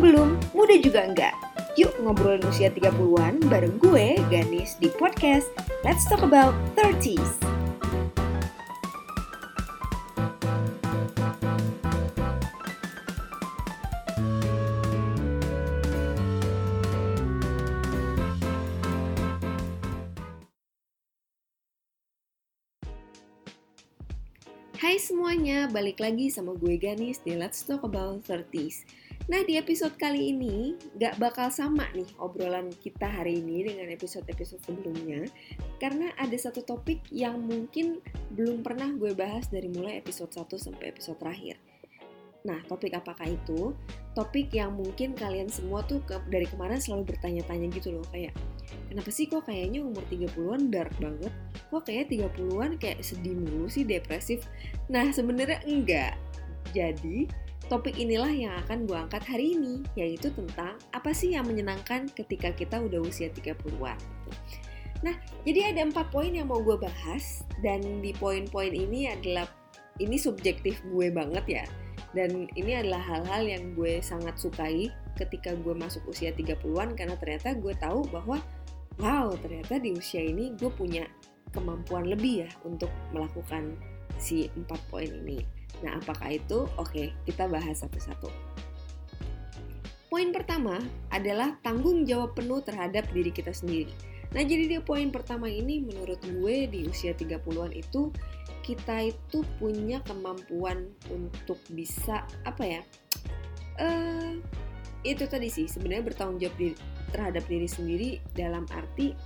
belum, muda juga enggak. Yuk ngobrolin usia 30-an bareng gue, Ganis, di podcast Let's Talk About 30s. Hai semuanya, balik lagi sama gue Ganis di Let's Talk About 30s. Nah di episode kali ini gak bakal sama nih obrolan kita hari ini dengan episode-episode sebelumnya Karena ada satu topik yang mungkin belum pernah gue bahas dari mulai episode 1 sampai episode terakhir Nah, topik apakah itu? Topik yang mungkin kalian semua tuh ke, dari kemarin selalu bertanya-tanya gitu loh, kayak kenapa sih kok kayaknya umur 30-an dark banget? Kok kayaknya 30-an kayak sedih mulu sih, depresif? Nah, sebenarnya enggak. Jadi, topik inilah yang akan gue angkat hari ini, yaitu tentang apa sih yang menyenangkan ketika kita udah usia 30-an. Nah, jadi ada empat poin yang mau gue bahas, dan di poin-poin ini adalah, ini subjektif gue banget ya, dan ini adalah hal-hal yang gue sangat sukai ketika gue masuk usia 30-an karena ternyata gue tahu bahwa wow ternyata di usia ini gue punya kemampuan lebih ya untuk melakukan si empat poin ini. Nah apakah itu? Oke kita bahas satu-satu. Poin pertama adalah tanggung jawab penuh terhadap diri kita sendiri. Nah jadi dia poin pertama ini menurut gue di usia 30-an itu kita itu punya kemampuan untuk bisa apa ya uh, itu tadi sih sebenarnya bertanggung jawab diri, terhadap diri sendiri dalam arti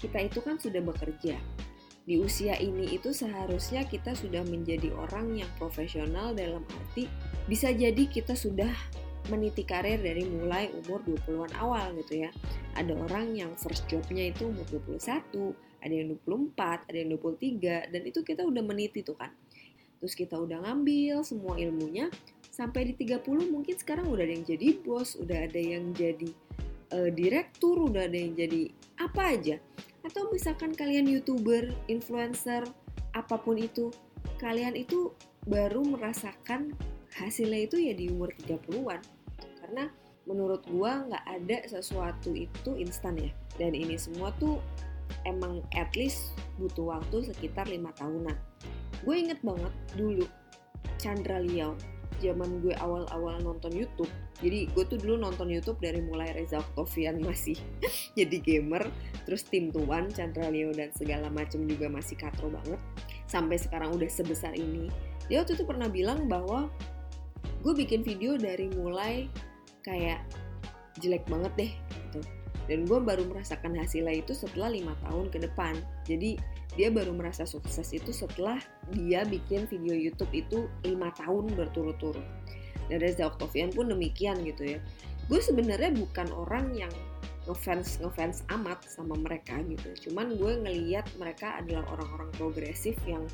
kita itu kan sudah bekerja di usia ini itu seharusnya kita sudah menjadi orang yang profesional dalam arti bisa jadi kita sudah meniti karir dari mulai umur 20-an awal gitu ya. Ada orang yang first jobnya itu umur 21, ada yang 24, ada yang 23, dan itu kita udah meniti tuh kan. Terus kita udah ngambil semua ilmunya, sampai di 30 mungkin sekarang udah ada yang jadi bos, udah ada yang jadi uh, direktur, udah ada yang jadi apa aja. Atau misalkan kalian youtuber, influencer, apa pun itu, kalian itu baru merasakan hasilnya itu ya di umur 30-an. Karena menurut gua nggak ada sesuatu itu instan ya. Dan ini semua tuh emang at least butuh waktu sekitar lima tahunan. Gue inget banget dulu Chandra Liao, zaman gue awal-awal nonton YouTube. Jadi gue tuh dulu nonton YouTube dari mulai Reza Octavian masih jadi gamer, terus tim Tuan, Chandra Leo dan segala macam juga masih katro banget. Sampai sekarang udah sebesar ini. Dia waktu itu pernah bilang bahwa gue bikin video dari mulai kayak jelek banget deh gitu dan gue baru merasakan hasilnya itu setelah lima tahun ke depan jadi dia baru merasa sukses itu setelah dia bikin video YouTube itu lima tahun berturut-turut dan Reza Octavian pun demikian gitu ya. Gue sebenarnya bukan orang yang ngefans ngefans amat sama mereka gitu. Cuman gue ngeliat mereka adalah orang-orang progresif yang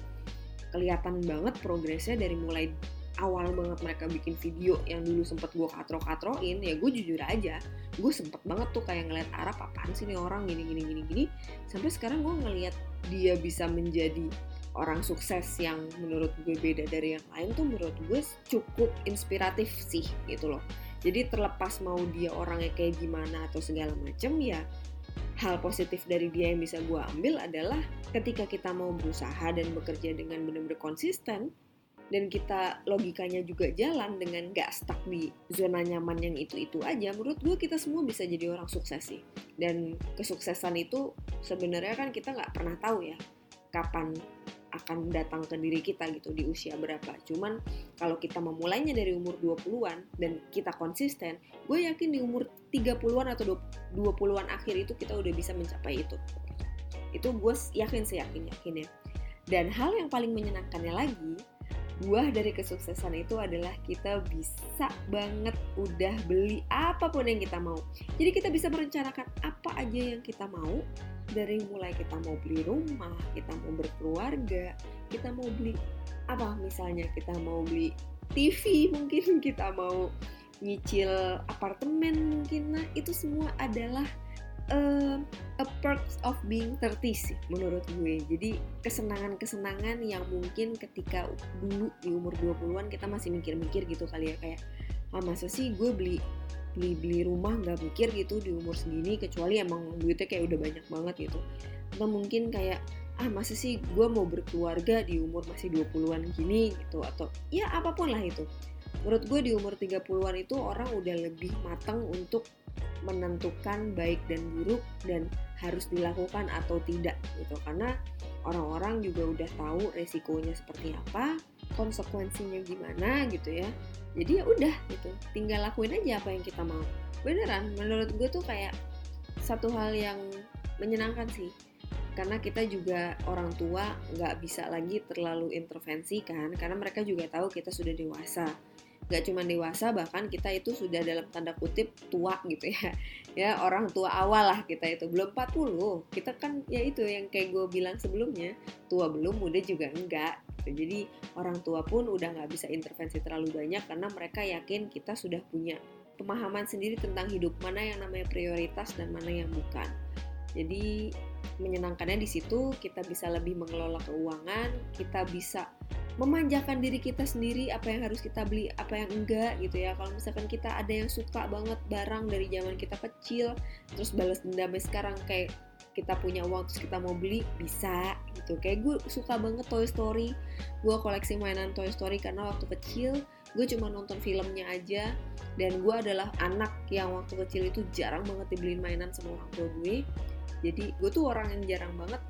kelihatan banget progresnya dari mulai awal banget mereka bikin video yang dulu sempet gue katro-katroin ya gue jujur aja gue sempet banget tuh kayak ngeliat Arab apaan sih nih orang? Gini gini gini gini. Sampai sekarang gue ngeliat dia bisa menjadi orang sukses yang menurut gue beda dari yang lain tuh menurut gue cukup inspiratif sih gitu loh jadi terlepas mau dia orangnya kayak gimana atau segala macem ya hal positif dari dia yang bisa gue ambil adalah ketika kita mau berusaha dan bekerja dengan benar-benar konsisten dan kita logikanya juga jalan dengan gak stuck di zona nyaman yang itu-itu aja, menurut gue kita semua bisa jadi orang sukses sih. Dan kesuksesan itu sebenarnya kan kita nggak pernah tahu ya kapan akan datang ke diri kita gitu di usia berapa. Cuman kalau kita memulainya dari umur 20-an dan kita konsisten, gue yakin di umur 30-an atau 20-an akhir itu kita udah bisa mencapai itu. Itu gue yakin sih yakin yakin ya. Dan hal yang paling menyenangkannya lagi buah dari kesuksesan itu adalah kita bisa banget udah beli apa pun yang kita mau. Jadi kita bisa merencanakan apa aja yang kita mau dari mulai kita mau beli rumah, kita mau berkeluarga, kita mau beli apa misalnya kita mau beli TV mungkin kita mau nyicil apartemen mungkin nah itu semua adalah uh, a perks of being 30 sih menurut gue. Jadi kesenangan-kesenangan yang mungkin ketika dulu di umur 20-an kita masih mikir-mikir gitu kali ya kayak ah masa sih gue beli beli beli rumah nggak mikir gitu di umur segini kecuali emang duitnya kayak udah banyak banget gitu. Atau mungkin kayak ah masa sih gue mau berkeluarga di umur masih 20-an gini? Gitu atau ya apa pun lah itu. Menurut gue di umur 30-an itu orang udah lebih matang untuk menentukan baik dan buruk dan harus dilakukan atau tidak gitu. Karena orang-orang juga udah tahu resikonya seperti apa konsekuensinya gimana gitu ya. Jadi ya udah gitu tinggal lakuin aja apa yang kita mau. Beneran menurut gue tuh kayak satu hal yang menyenangkan sih. Karena kita juga orang tua nggak bisa lagi terlalu intervensi kan karena mereka juga tahu kita sudah dewasa gak cuma dewasa bahkan kita itu sudah dalam tanda kutip tua gitu ya. Ya orang tua awal lah kita itu. Belum 40 kita kan ya itu yang kayak gue bilang sebelumnya tua belum muda juga enggak gitu. jadi orang tua pun udah nggak bisa intervensi terlalu banyak karena mereka yakin kita sudah punya pemahaman sendiri tentang hidup mana yang namanya prioritas dan mana yang bukan. Jadi menyenangkannya di situ kita bisa lebih mengelola keuangan kita bisa memanjakan diri kita sendiri apa yang harus kita beli apa yang enggak gitu ya. Kalau misalkan kita ada yang suka banget barang dari zaman kita kecil terus balas dendamnya sekarang kayak kita punya uang terus kita mau beli bisa gitu. Kayak gue suka banget Toy Story. Gue koleksi mainan Toy Story karena waktu kecil gue cuma nonton filmnya aja. Dan gue adalah anak yang waktu kecil itu jarang banget dibeliin mainan sama orang tua gue. Jadi gue tuh orang yang jarang banget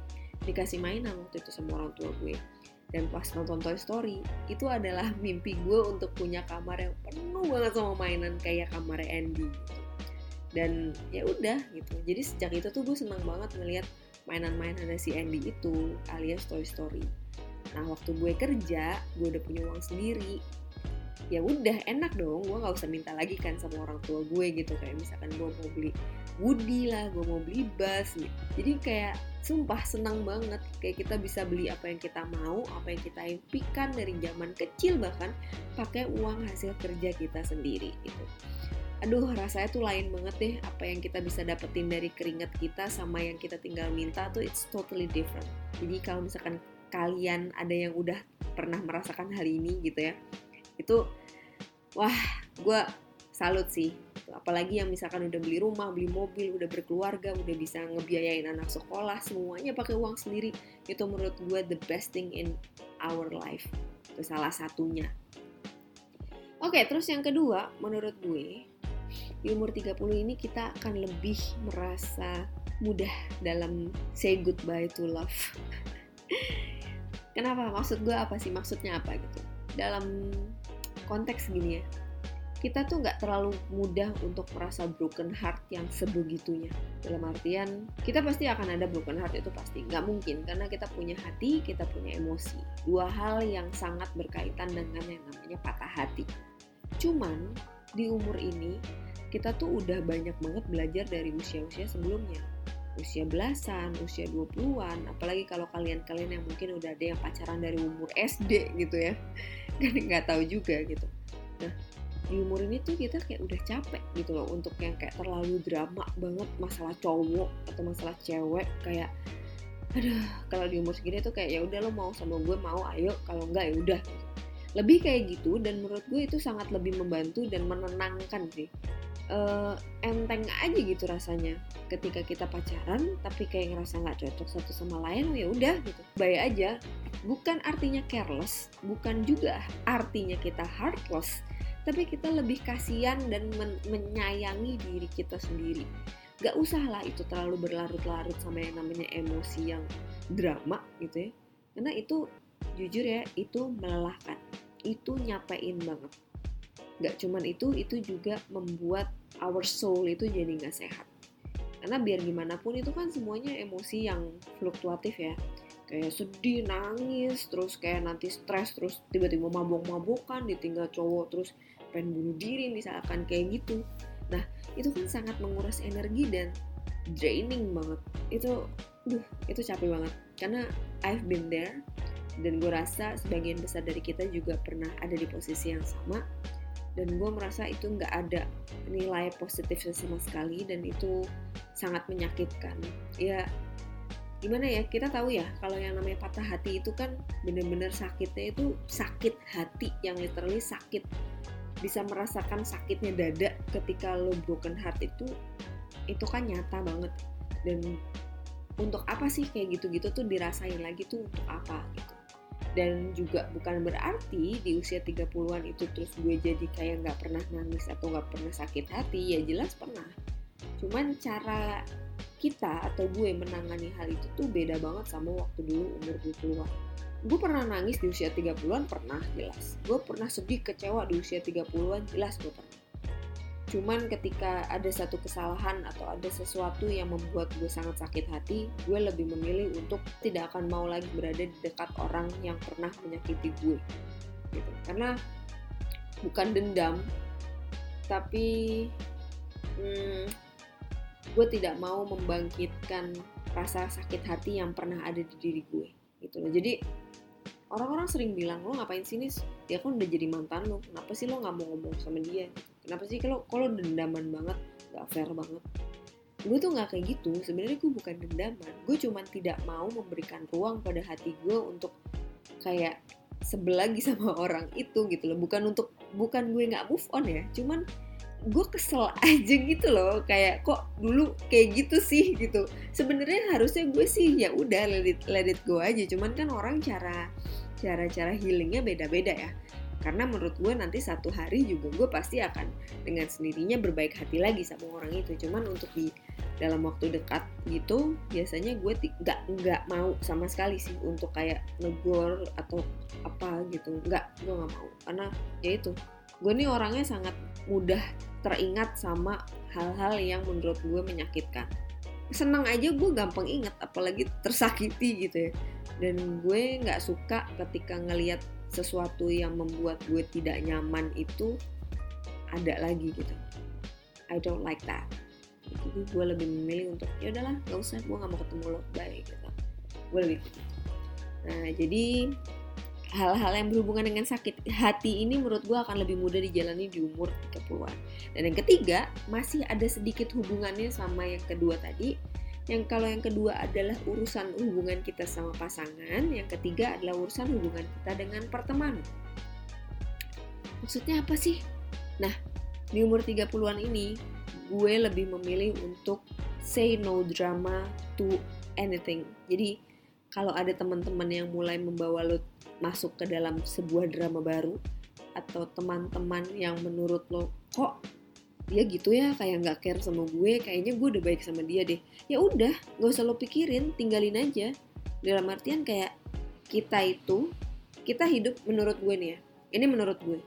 dikasih mainan waktu itu sama orang tua gue dan pas nonton Toy Story itu adalah mimpi gue untuk punya kamar yang penuh banget sama mainan kayak kamar Andy gitu. dan ya udah gitu. Jadi sejak itu tuh gue senang banget ngeliat mainan-mainan si Andy itu alias Toy Story. Nah waktu gue kerja gue udah punya uang sendiri. Ya udah enak dong. Gue nggak usah minta lagi kan sama orang tua gue gitu. Kayak misalkan gue mau beli Woody lah gue mau beli bus gitu. jadi kayak sumpah senang banget. Kayak kita bisa beli apa yang kita mau apa yang kita impikan dari zaman kecil bahkan pakai uang hasil kerja kita sendiri gitu. Aduh rasanya tuh lain banget deh. Apa yang kita bisa dapetin dari keringat kita sama yang kita tinggal minta tuh it's totally different. Jadi kalau misalkan kalian ada yang udah pernah merasakan hal ini gitu ya itu wah gue salut sih apalagi yang misalkan udah beli rumah, beli mobil, udah berkeluarga, udah bisa ngebiayain anak sekolah, semuanya pakai uang sendiri. Itu menurut gue the best thing in our life. Itu salah satunya. Oke, terus yang kedua, menurut gue, di umur 30 ini kita akan lebih merasa mudah dalam say goodbye to love. Kenapa? Maksud gue apa sih? Maksudnya apa gitu? Dalam konteks gini ya, kita tuh nggak terlalu mudah untuk merasa broken heart yang sebegitunya. Dalam artian, kita pasti akan ada broken heart itu pasti. Nggak mungkin, karena kita punya hati, kita punya emosi. Dua hal yang sangat berkaitan dengan yang namanya patah hati. Cuman, di umur ini, kita tuh udah banyak banget belajar dari usia-usia sebelumnya. Usia belasan, usia 20-an, apalagi kalau kalian-kalian yang mungkin udah ada yang pacaran dari umur SD gitu ya. Kan nggak tahu juga gitu. Nah, di umur ini tuh kita kayak udah capek gitu loh untuk yang kayak terlalu drama banget masalah cowok atau masalah cewek kayak aduh kalau di umur segini tuh kayak ya udah lo mau sama gue mau ayo kalau enggak ya udah. Lebih kayak gitu dan menurut gue itu sangat lebih membantu dan menenangkan sih. Uh, enteng aja gitu rasanya ketika kita pacaran tapi kayak ngerasa nggak cocok satu sama lain oh ya udah gitu. Baik aja. Bukan artinya careless bukan juga artinya kita heartless tapi kita lebih kasihan dan men menyayangi diri kita sendiri. Gak usah lah itu terlalu berlarut-larut sama yang namanya emosi yang drama gitu ya. Karena itu jujur ya itu melelahkan. Itu nyapain banget. Gak cuman itu itu juga membuat our soul itu jadi gak sehat. Karena biar gimana pun itu kan semuanya emosi yang fluktuatif ya. Kayak sedih nangis terus kayak nanti stres terus tiba-tiba mabok-mabokan ditinggal cowok terus pengen bunuh diri misalkan kayak gitu. Nah itu kan sangat menguras energi dan draining banget. Itu duh itu capek banget. Karena I've been there dan gue rasa sebagian besar dari kita juga pernah ada di posisi yang sama. Dan gue merasa itu nggak ada nilai positif sama sekali dan itu sangat menyakitkan. Ya gimana ya kita tahu ya kalau yang namanya patah hati itu kan bener-bener sakitnya itu sakit hati yang literally sakit bisa merasakan sakitnya dada ketika lo broken heart itu itu kan nyata banget. Dan untuk apa sih kayak gitu-gitu tuh dirasain lagi tuh untuk apa gitu. Dan juga bukan berarti di usia 30-an itu terus gue jadi kayak nggak pernah nangis atau nggak pernah sakit hati ya jelas pernah. Cuman cara kita atau gue menangani hal itu tuh beda banget sama waktu dulu umur 20-an gue pernah nangis di usia 30-an pernah jelas gue pernah sedih kecewa di usia 30-an jelas gue pernah Cuman ketika ada satu kesalahan atau ada sesuatu yang membuat gue sangat sakit hati, gue lebih memilih untuk tidak akan mau lagi berada di dekat orang yang pernah menyakiti gue. Gitu. Karena bukan dendam, tapi hmm, gue tidak mau membangkitkan rasa sakit hati yang pernah ada di diri gue. Gitu loh. Jadi orang-orang sering bilang lo ngapain sini dia kan udah jadi mantan lo. Kenapa sih lo nggak mau ngomong sama dia? Kenapa sih kalau kalau dendaman banget gak fair banget? Gue tuh nggak kayak gitu. Sebenarnya gue bukan dendaman. Gue cuman tidak mau memberikan ruang pada hati gue untuk kayak sebel lagi sama orang itu gitu loh. Bukan untuk bukan gue nggak move on ya. Cuman gue kesel aja gitu loh kayak kok dulu kayak gitu sih gitu. Sebenarnya harusnya gue sih ya udah let it, go aja. Cuman kan orang cara cara cara healingnya beda-beda ya. Karena menurut gue nanti satu hari juga gue pasti akan dengan sendirinya berbaik hati lagi sama orang itu. Cuman untuk di dalam waktu dekat gitu biasanya gue nggak nggak mau sama sekali sih untuk kayak negor atau apa gitu. Nggak gue nggak mau. Karena ya itu gue nih orangnya sangat mudah teringat sama hal-hal yang menurut gue menyakitkan. Senang aja gue gampang ingat apalagi tersakiti gitu ya. Dan gue nggak suka ketika ngelihat sesuatu yang membuat gue tidak nyaman itu ada lagi gitu. I don't like that. Jadi gue lebih memilih untuk ya udahlah nggak usah gue nggak mau ketemu lo. Bye gitu. Gue lebih nah jadi hal-hal yang berhubungan dengan sakit hati ini menurut gue akan lebih mudah dijalani di umur 30-an. Dan yang ketiga, masih ada sedikit hubungannya sama yang kedua tadi, yang kalau yang kedua adalah urusan hubungan kita sama pasangan, yang ketiga adalah urusan hubungan kita dengan pertemanan. Maksudnya apa sih? Nah, di umur 30-an ini, gue lebih memilih untuk say no drama to anything. Jadi, kalau ada teman-teman yang mulai membawa lo masuk ke dalam sebuah drama baru, atau teman-teman yang menurut lo kok dia gitu ya? Kayak nggak care sama gue kayaknya gue udah baik sama dia deh. Ya udah nggak usah lo pikirin tinggalin aja. Dalam artian kayak kita itu kita hidup menurut gue nih ya ini menurut gue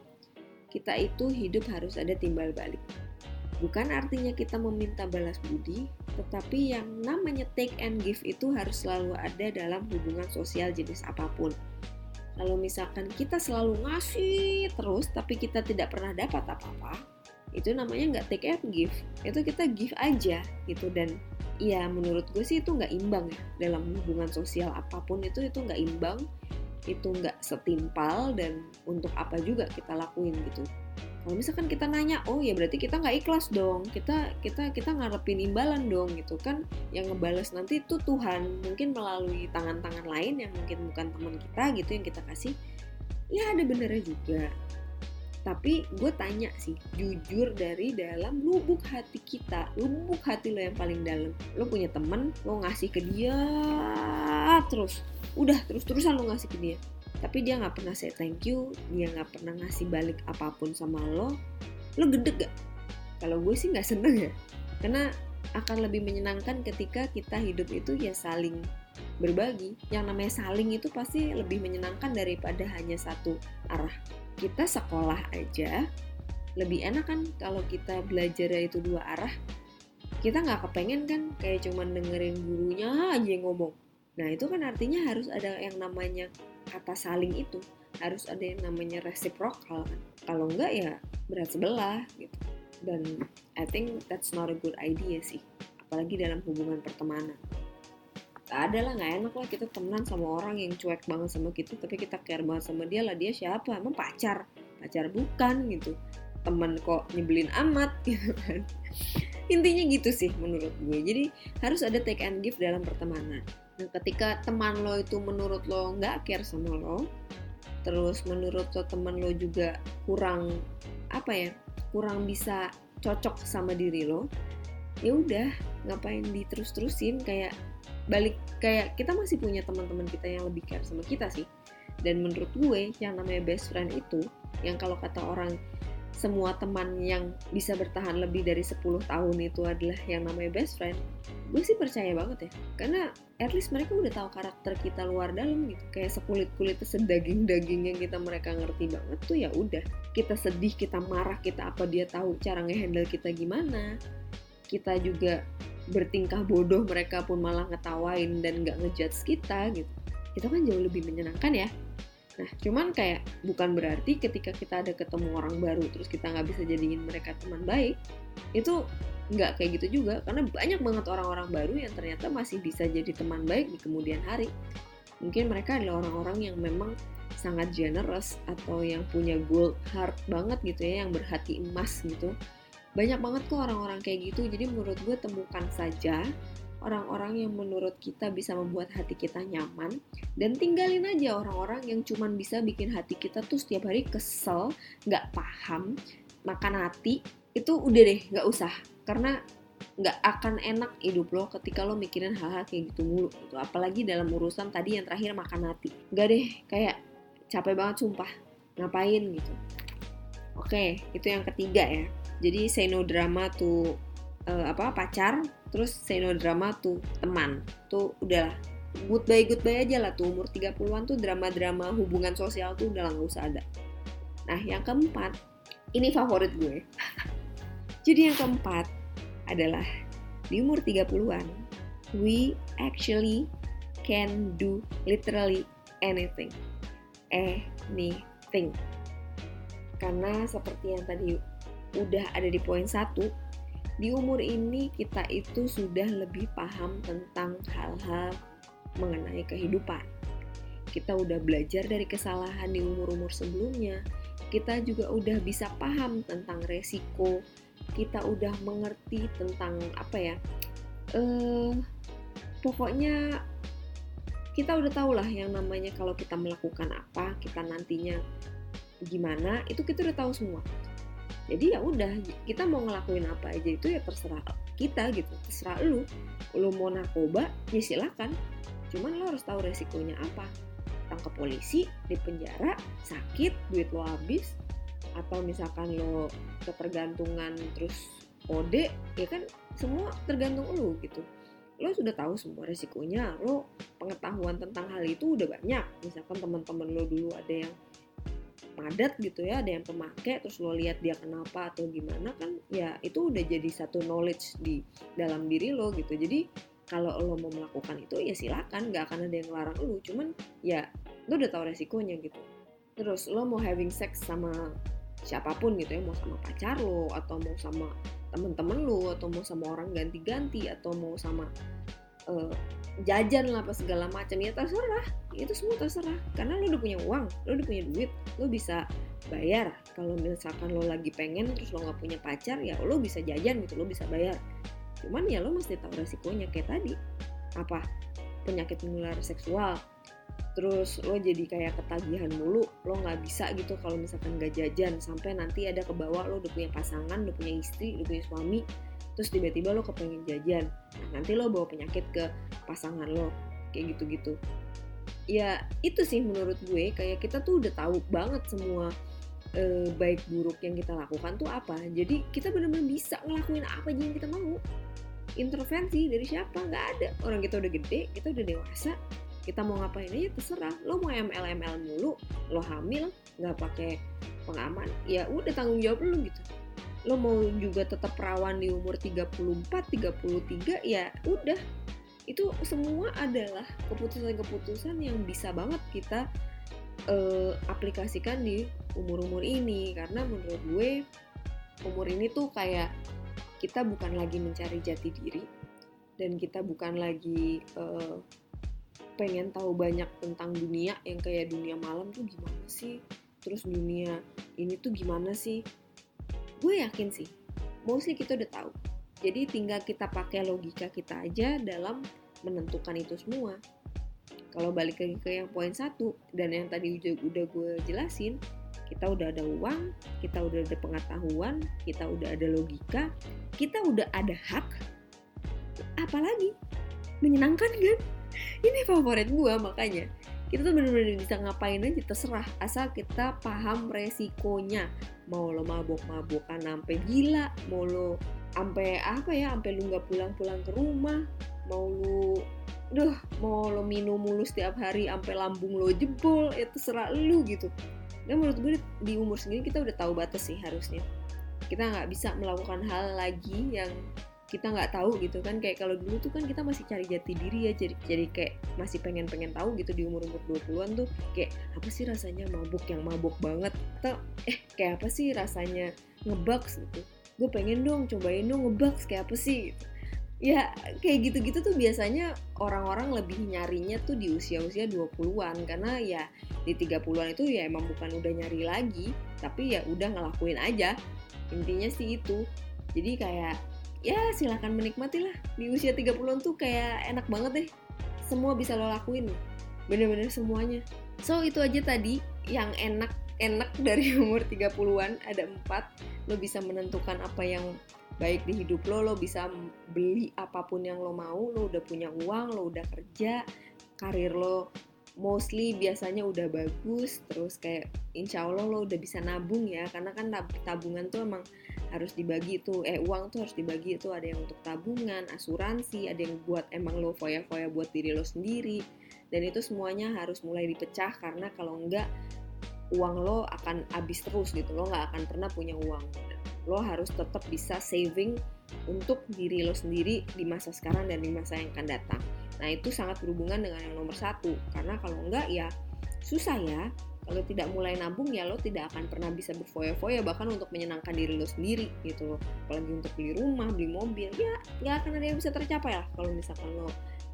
kita itu hidup harus ada timbal balik. Bukan artinya kita meminta balas budi tetapi yang namanya take and give itu harus selalu ada dalam hubungan sosial jenis apa pun. Kalau misalkan kita selalu ngasih terus tapi kita tidak pernah dapat apa-apa itu namanya nggak take and give. Itu kita give aja gitu. Dan ya menurut gue sih itu nggak imbang ya. Dalam hubungan sosial apa pun itu itu nggak imbang itu nggak setimpal dan untuk apa juga kita lakuin gitu kalau misalkan kita nanya oh ya berarti kita nggak ikhlas dong. Kita kita kita ngarepin imbalan dong gitu kan. Yang ngebales nanti itu Tuhan. Mungkin melalui tangan-tangan lain yang mungkin bukan teman kita gitu yang kita kasih. Ya ada benernya juga. Tapi gue tanya sih jujur dari dalam lubuk hati kita lubuk hati lo yang paling dalam. Lo punya temen lo ngasih ke dia terus. Udah terus terusan lo ngasih ke dia tapi dia nggak pernah say thank you dia nggak pernah ngasih balik apa pun sama lo lo gede gak kalau gue sih nggak seneng ya. Karena akan lebih menyenangkan ketika kita hidup itu ya saling berbagi. Yang namanya saling itu pasti lebih menyenangkan daripada hanya satu arah. Kita sekolah aja lebih enak kan kalau kita belajar itu dua arah. Kita nggak kepengen kan kayak cuman dengerin gurunya aja yang ngomong nah itu kan artinya harus ada yang namanya kata saling itu. Harus ada yang namanya reciprocal kan. Kalau enggak ya berat sebelah gitu. Dan I think that's not a good idea sih. Apalagi dalam hubungan pertemanan. Ada lah nggak enak lah kita temenan sama orang yang cuek banget sama kita tapi kita care banget sama dia lah dia siapa? Emang pacar? Pacar bukan gitu. Temen kok nyebelin amat gitu kan. Intinya gitu sih menurut gue. Jadi harus ada take and give dalam pertemanan nah ketika teman lo itu menurut lo nggak care sama lo terus menurut lo teman lo juga kurang apa ya kurang bisa cocok sama diri lo ya udah ngapain diterus-terusin? Kayak balik kayak kita masih punya teman-teman kita yang lebih care sama kita sih. Dan menurut gue yang namanya best friend itu yang kalau kata orang semua teman yang bisa bertahan lebih dari 10 tahun itu adalah yang namanya best friend gue sih percaya banget ya. Karena at least mereka udah tahu karakter kita luar dalam gitu. Kayak sekulit kulit sedaging daging yang kita mereka ngerti banget tuh ya udah. Kita sedih kita marah kita apa dia tahu cara ngehandle kita gimana. Kita juga bertingkah bodoh mereka pun malah ngetawain dan nggak ngejudge kita gitu. Itu kan jauh lebih menyenangkan ya Nah, cuman kayak bukan berarti ketika kita ada ketemu orang baru terus kita nggak bisa jadiin mereka teman baik, itu nggak kayak gitu juga karena banyak banget orang-orang baru yang ternyata masih bisa jadi teman baik di kemudian hari. Mungkin mereka adalah orang-orang yang memang sangat generous atau yang punya gold heart banget gitu ya, yang berhati emas gitu. Banyak banget kok orang-orang kayak gitu, jadi menurut gue temukan saja orang-orang yang menurut kita bisa membuat hati kita nyaman dan tinggalin aja orang-orang yang cuman bisa bikin hati kita tuh setiap hari kesel, nggak paham, makan hati itu udah deh nggak usah. Karena nggak akan enak hidup lo ketika lo mikirin hal-hal kayak gitu mulu gitu. apalagi dalam urusan tadi yang terakhir makan hati. Nggak deh kayak capek banget sumpah. Ngapain gitu? Oke itu yang ketiga ya. Jadi say no drama tuh uh, apa pacar terus say no drama tuh teman. Tuh udahlah. Goodbye goodbye aja lah tuh umur 30-an tuh drama-drama hubungan sosial tuh udah nggak usah ada. Nah yang keempat ini favorit gue. Jadi yang keempat adalah di umur 30-an we actually can do literally anything. Anything. Karena seperti yang tadi udah ada di poin satu di umur ini kita itu sudah lebih paham tentang hal-hal mengenai kehidupan. Kita udah belajar dari kesalahan di umur-umur sebelumnya. Kita juga udah bisa paham tentang resiko. Kita udah mengerti tentang apa ya? Eh, pokoknya kita udah tahu lah yang namanya kalau kita melakukan apa, kita nantinya gimana, itu kita udah tahu semua jadi ya udah kita mau ngelakuin apa aja itu ya terserah kita gitu. Terserah lu. Lu mau narkoba ya silakan. Cuman lo harus tahu resikonya apa. Tangkap polisi di penjara sakit duit lo habis. Atau misalkan lo ketergantungan terus kode ya kan semua tergantung lo gitu. Lo sudah tahu semua resikonya lo pengetahuan tentang hal itu udah banyak. Misalkan teman-teman lo dulu ada yang padat gitu ya ada yang pemakai terus lo lihat dia kenapa atau gimana kan ya itu udah jadi satu knowledge di dalam diri lo gitu. Jadi kalau lo mau melakukan itu ya silakan nggak akan ada yang larang lo. Cuman ya lo udah tahu resikonya gitu. Terus lo mau having sex sama siapa pun gitu ya mau sama pacar lo atau mau sama temen-temen lo atau mau sama orang ganti-ganti atau mau sama uh, jajan lah apa segala macam. Ya terserah. Itu semua terserah. Karena lo udah punya uang lo udah punya duit lo bisa bayar. Kalau misalkan lo lagi pengen terus lo nggak punya pacar ya lo bisa jajan gitu lo bisa bayar. Cuman ya lo mesti tahu resikonya. Kayak tadi apa? Penyakit menular seksual terus lo jadi kayak ketagihan mulu lo nggak bisa gitu kalau misalkan gak jajan sampai nanti ada ke bawah lo udah punya pasangan udah punya istri udah punya suami terus tiba-tiba lo kepengen jajan. Nah, nanti lo bawa penyakit ke pasangan lo kayak gitu-gitu. Ya itu sih menurut gue kayak kita tuh udah tahu banget semua e, baik buruk yang kita lakukan tuh apa. Jadi kita benar-benar bisa ngelakuin apa aja yang kita mau. Intervensi dari siapa? Nggak ada. Orang kita udah gede kita udah dewasa kita mau ngapain aja terserah. Lo mau ML ML mulu lo hamil nggak pakai pengaman ya udah tanggung jawab lo gitu. Lo mau juga tetap perawan di umur 34, 33 ya udah. Itu semua adalah keputusan-keputusan yang bisa banget kita uh, aplikasikan di umur-umur ini. Karena menurut gue umur ini tuh kayak kita bukan lagi mencari jati diri dan kita bukan lagi uh, pengen tahu banyak tentang dunia yang kayak dunia malam tuh gimana sih terus dunia ini tuh gimana sih gue yakin sih mostly kita udah tahu jadi tinggal kita pakai logika kita aja dalam menentukan itu semua kalau balik lagi ke yang poin satu dan yang tadi udah, udah gue jelasin kita udah ada uang, kita udah ada pengetahuan, kita udah ada logika, kita udah ada hak. Apalagi menyenangkan kan? Ini favorit gue makanya. Kita tuh bener-bener bisa ngapain aja terserah asal kita paham resikonya. Mau lo mabok-mabokan sampai gila, mau lo sampai apa ya, sampai lu nggak pulang-pulang ke rumah, mau lu duh mau lo minum mulu setiap hari sampai lambung lo jebol ya terserah lu gitu dan menurut gue di umur segini kita udah tahu batas sih harusnya kita nggak bisa melakukan hal lagi yang kita nggak tahu gitu kan. Kayak kalau dulu tuh kan kita masih cari jati diri ya jadi jadi kayak masih pengen pengen tahu gitu di umur umur 20-an tuh kayak apa sih rasanya mabuk yang mabuk banget? Atau eh kayak apa sih rasanya ngebaks gitu? Gue pengen dong cobain dong ngebaks kayak apa sih? Gitu ya kayak gitu-gitu tuh biasanya orang-orang lebih nyarinya tuh di usia-usia 20-an karena ya di 30-an itu ya emang bukan udah nyari lagi tapi ya udah ngelakuin aja. Intinya sih itu. Jadi kayak ya silahkan menikmati lah di usia 30-an tuh kayak enak banget deh. Semua bisa lo lakuin. Bener-bener semuanya. So itu aja tadi yang enak enak dari umur 30-an ada empat. Lo bisa menentukan apa yang baik di hidup lo. Lo bisa beli apa pun yang lo mau. Lo udah punya uang lo udah kerja karir lo mostly biasanya udah bagus terus kayak insya Allah lo udah bisa nabung ya karena kan tabungan tuh emang harus dibagi tuh eh uang tuh harus dibagi itu ada yang untuk tabungan asuransi ada yang buat emang lo foya-foya buat diri lo sendiri dan itu semuanya harus mulai dipecah karena kalau enggak uang lo akan habis terus gitu lo nggak akan pernah punya uang lo harus tetap bisa saving untuk diri lo sendiri di masa sekarang dan di masa yang akan datang. Nah itu sangat berhubungan dengan yang nomor satu karena kalau enggak ya susah ya. Kalau tidak mulai nabung ya lo tidak akan pernah bisa berfoya-foya bahkan untuk menyenangkan diri lo sendiri gitu loh. Apalagi untuk beli rumah, beli mobil ya nggak akan ada yang bisa tercapai lah kalau misalkan lo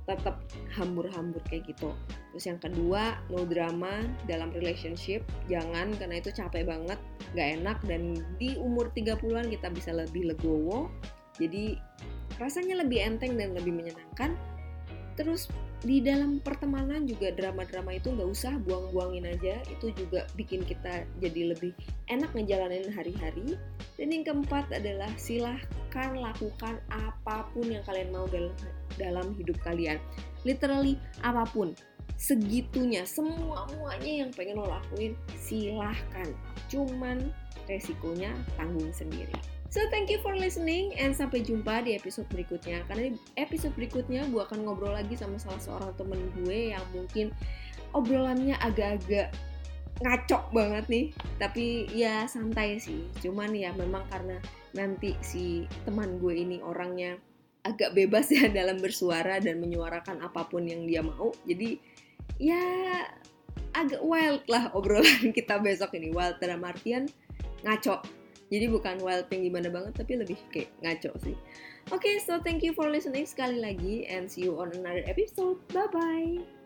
tetap hambur-hambur kayak gitu. Terus yang kedua, no drama dalam relationship. Jangan karena itu capek banget, gak enak dan di umur 30-an kita bisa lebih legowo. Jadi rasanya lebih enteng dan lebih menyenangkan. Terus di dalam pertemanan juga drama-drama itu nggak usah buang-buangin aja itu juga bikin kita jadi lebih enak ngejalanin hari-hari dan yang keempat adalah silahkan lakukan apa pun yang kalian mau dalam dalam hidup kalian. Literally apa pun. Segitunya, semua muanya yang pengen lo lakuin, silahkan. Cuman resikonya tanggung sendiri. So thank you for listening and sampai jumpa di episode berikutnya. Karena di episode berikutnya gue akan ngobrol lagi sama salah seorang temen gue yang mungkin obrolannya agak-agak ngaco banget nih. Tapi ya santai sih. Cuman ya memang karena nanti si teman gue ini orangnya agak bebas ya dalam bersuara dan menyuarakan apa pun yang dia mau. Jadi ya agak wild lah obrolan kita besok ini. Wild dalam artian ngaco. Jadi bukan wild yang gimana banget tapi lebih kayak ngaco sih. Oke, okay, so thank you for listening sekali lagi and see you on another episode. Bye bye.